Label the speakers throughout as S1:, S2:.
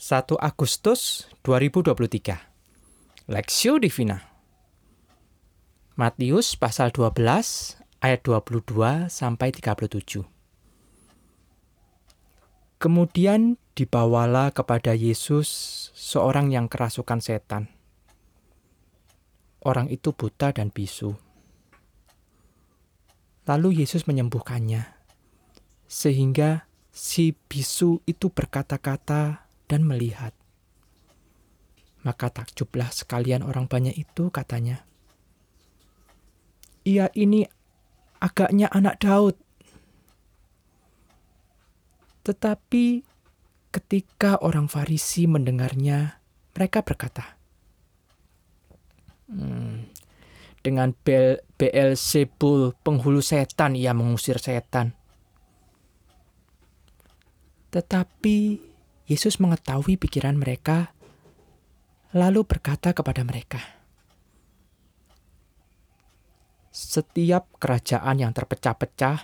S1: 1 Agustus 2023 Lexio Divina Matius pasal 12 ayat 22 sampai 37 Kemudian dibawalah kepada Yesus seorang yang kerasukan setan. Orang itu buta dan bisu. Lalu Yesus menyembuhkannya, sehingga si bisu itu berkata-kata dan melihat. Maka takjublah sekalian orang banyak itu katanya. Ia ini agaknya anak Daud. Tetapi ketika orang Farisi mendengarnya, mereka berkata, hmm, dengan Bel Beelzebul penghulu setan ia mengusir setan. Tetapi Yesus mengetahui pikiran mereka, lalu berkata kepada mereka, "Setiap kerajaan yang terpecah-pecah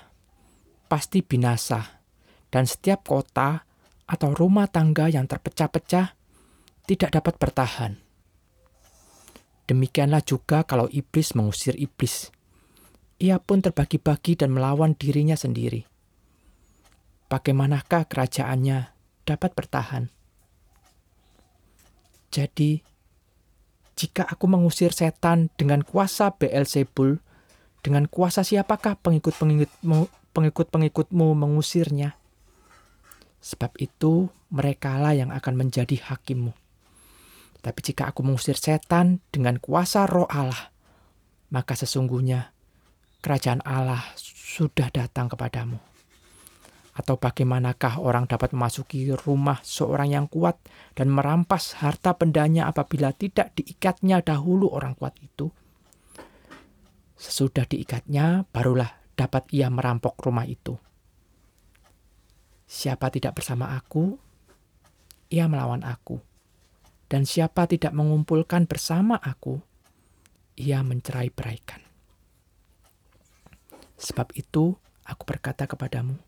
S1: pasti binasa, dan setiap kota atau rumah tangga yang terpecah-pecah tidak dapat bertahan. Demikianlah juga kalau iblis mengusir iblis, ia pun terbagi-bagi dan melawan dirinya sendiri. Bagaimanakah kerajaannya dapat bertahan. Jadi, jika aku mengusir setan dengan kuasa Beelzebul, dengan kuasa siapakah pengikut-pengikutmu pengikut-pengikutmu mengusirnya? Sebab itu, merekalah yang akan menjadi hakimmu. Tapi jika aku mengusir setan dengan kuasa roh Allah, maka sesungguhnya kerajaan Allah sudah datang kepadamu. Atau bagaimanakah orang dapat memasuki rumah seorang yang kuat dan merampas harta bendanya apabila tidak diikatnya dahulu orang kuat itu? Sesudah diikatnya, barulah dapat ia merampok rumah itu. Siapa tidak bersama aku, ia melawan aku. Dan siapa tidak mengumpulkan bersama aku, ia mencerai-beraikan. Sebab itu, aku berkata kepadamu,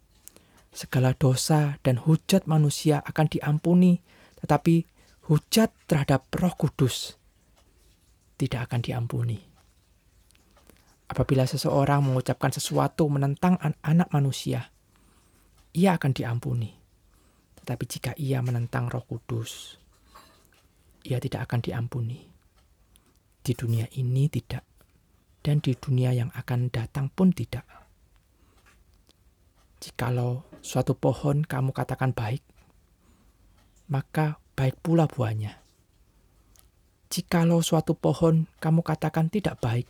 S1: segala dosa dan hujat manusia akan diampuni, tetapi hujat terhadap Roh Kudus tidak akan diampuni. Apabila seseorang mengucapkan sesuatu menentang anak manusia, ia akan diampuni. Tetapi jika ia menentang Roh Kudus, ia tidak akan diampuni. Di dunia ini tidak, dan di dunia yang akan datang pun tidak. Jikalau suatu pohon kamu katakan baik, maka baik pula buahnya. Jikalau suatu pohon kamu katakan tidak baik,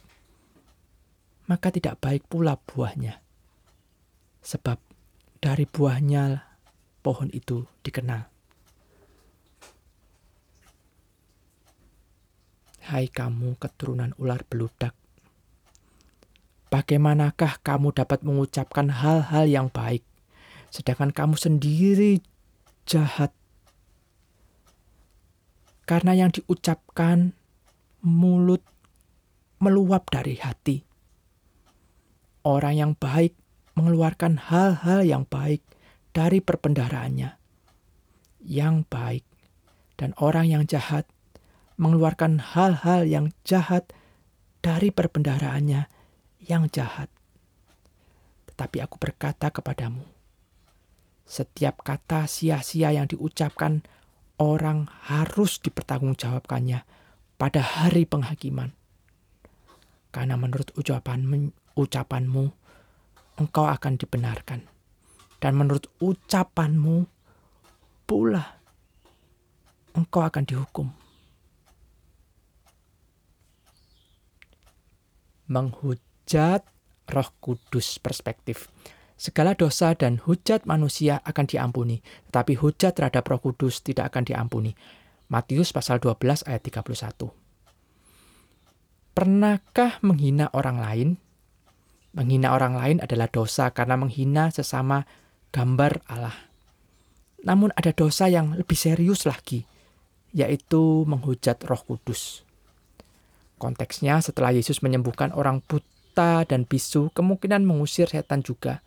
S1: maka tidak baik pula buahnya. Sebab dari buahnya pohon itu dikenal. Hai kamu keturunan ular beludak, Bagaimanakah kamu dapat mengucapkan hal-hal yang baik, sedangkan kamu sendiri jahat? Karena yang diucapkan mulut meluap dari hati. Orang yang baik mengeluarkan hal-hal yang baik dari perpendaraannya. Yang baik dan orang yang jahat mengeluarkan hal-hal yang jahat dari perpendaraannya yang jahat. Tetapi aku berkata kepadamu, setiap kata sia-sia yang diucapkan orang harus dipertanggungjawabkannya pada hari penghakiman. Karena menurut ucapan ucapanmu, engkau akan dibenarkan. Dan menurut ucapanmu pula, engkau akan dihukum. Menghut hujat Roh Kudus perspektif. Segala dosa dan hujat manusia akan diampuni, tetapi hujat terhadap Roh Kudus tidak akan diampuni. Matius pasal 12 ayat 31. Pernahkah menghina orang lain? Menghina orang lain adalah dosa karena menghina sesama gambar Allah. Namun ada dosa yang lebih serius lagi, yaitu menghujat Roh Kudus. Konteksnya setelah Yesus menyembuhkan orang buta dan bisu kemungkinan mengusir setan juga.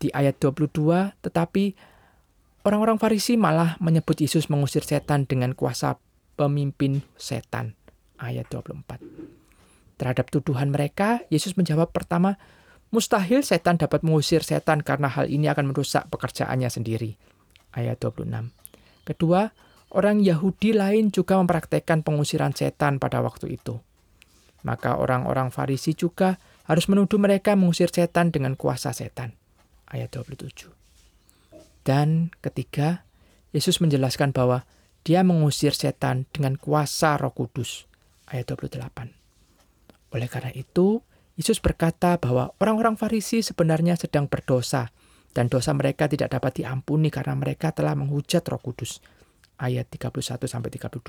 S1: Di ayat 22, tetapi Orang-orang Farisi malah menyebut Yesus mengusir setan dengan kuasa pemimpin setan. Ayat 24. Terhadap tuduhan mereka, Yesus menjawab pertama, mustahil setan dapat mengusir setan karena hal ini akan merusak pekerjaannya sendiri. Ayat 26. Kedua, orang Yahudi lain juga mempraktekkan pengusiran setan pada waktu itu. Maka orang-orang Farisi juga harus menuduh mereka mengusir setan dengan kuasa setan. Ayat 27. Dan ketiga, Yesus menjelaskan bahwa dia mengusir setan dengan kuasa roh kudus. Ayat 28. Oleh karena itu, Yesus berkata bahwa orang-orang Farisi sebenarnya sedang berdosa dan dosa mereka tidak dapat diampuni karena mereka telah menghujat Roh Kudus. Ayat 31 sampai 32.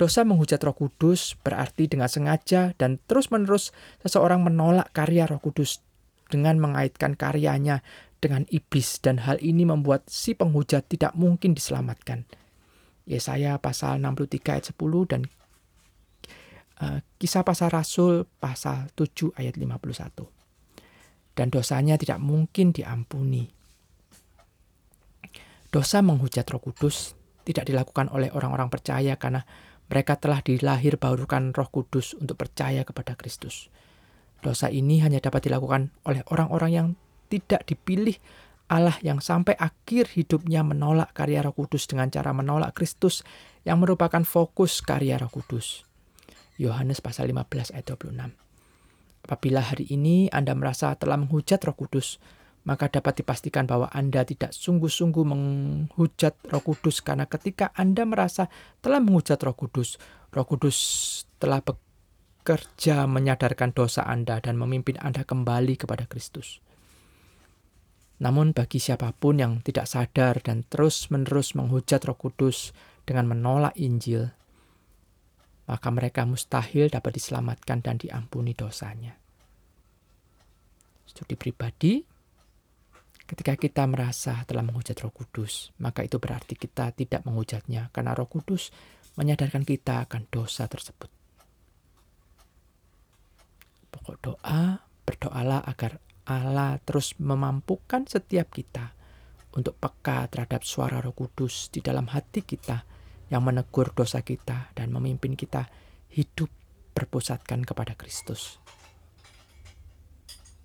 S1: Dosa menghujat Roh Kudus berarti dengan sengaja dan terus-menerus seseorang menolak karya Roh Kudus dengan mengaitkan karyanya dengan iblis dan hal ini membuat si penghujat tidak mungkin diselamatkan. Yesaya pasal 63 ayat 10 dan uh, kisah pasal Rasul pasal 7 ayat 51. Dan dosanya tidak mungkin diampuni. Dosa menghujat roh kudus tidak dilakukan oleh orang-orang percaya karena mereka telah dilahir barukan roh kudus untuk percaya kepada Kristus. Dosa ini hanya dapat dilakukan oleh orang-orang yang tidak dipilih Allah yang sampai akhir hidupnya menolak karya Roh Kudus dengan cara menolak Kristus yang merupakan fokus karya Roh Kudus. Yohanes pasal 15 ayat 26. Apabila hari ini Anda merasa telah menghujat Roh Kudus, maka dapat dipastikan bahwa Anda tidak sungguh-sungguh menghujat Roh Kudus karena ketika Anda merasa telah menghujat Roh Kudus, Roh Kudus telah menyadarkan dosa Anda dan memimpin Anda kembali kepada Kristus. Namun bagi siapa pun yang tidak sadar dan terus-menerus menghujat Roh Kudus dengan menolak Injil, maka mereka mustahil dapat diselamatkan dan diampuni dosanya. Studi pribadi, ketika kita merasa telah menghujat Roh Kudus, maka itu berarti kita tidak menghujatnya karena Roh Kudus menyadarkan kita akan dosa tersebut. Doa, berdoalah agar Allah terus memampukan setiap kita untuk peka terhadap suara Roh Kudus di dalam hati kita yang menegur dosa kita dan memimpin kita hidup berpusatkan kepada Kristus.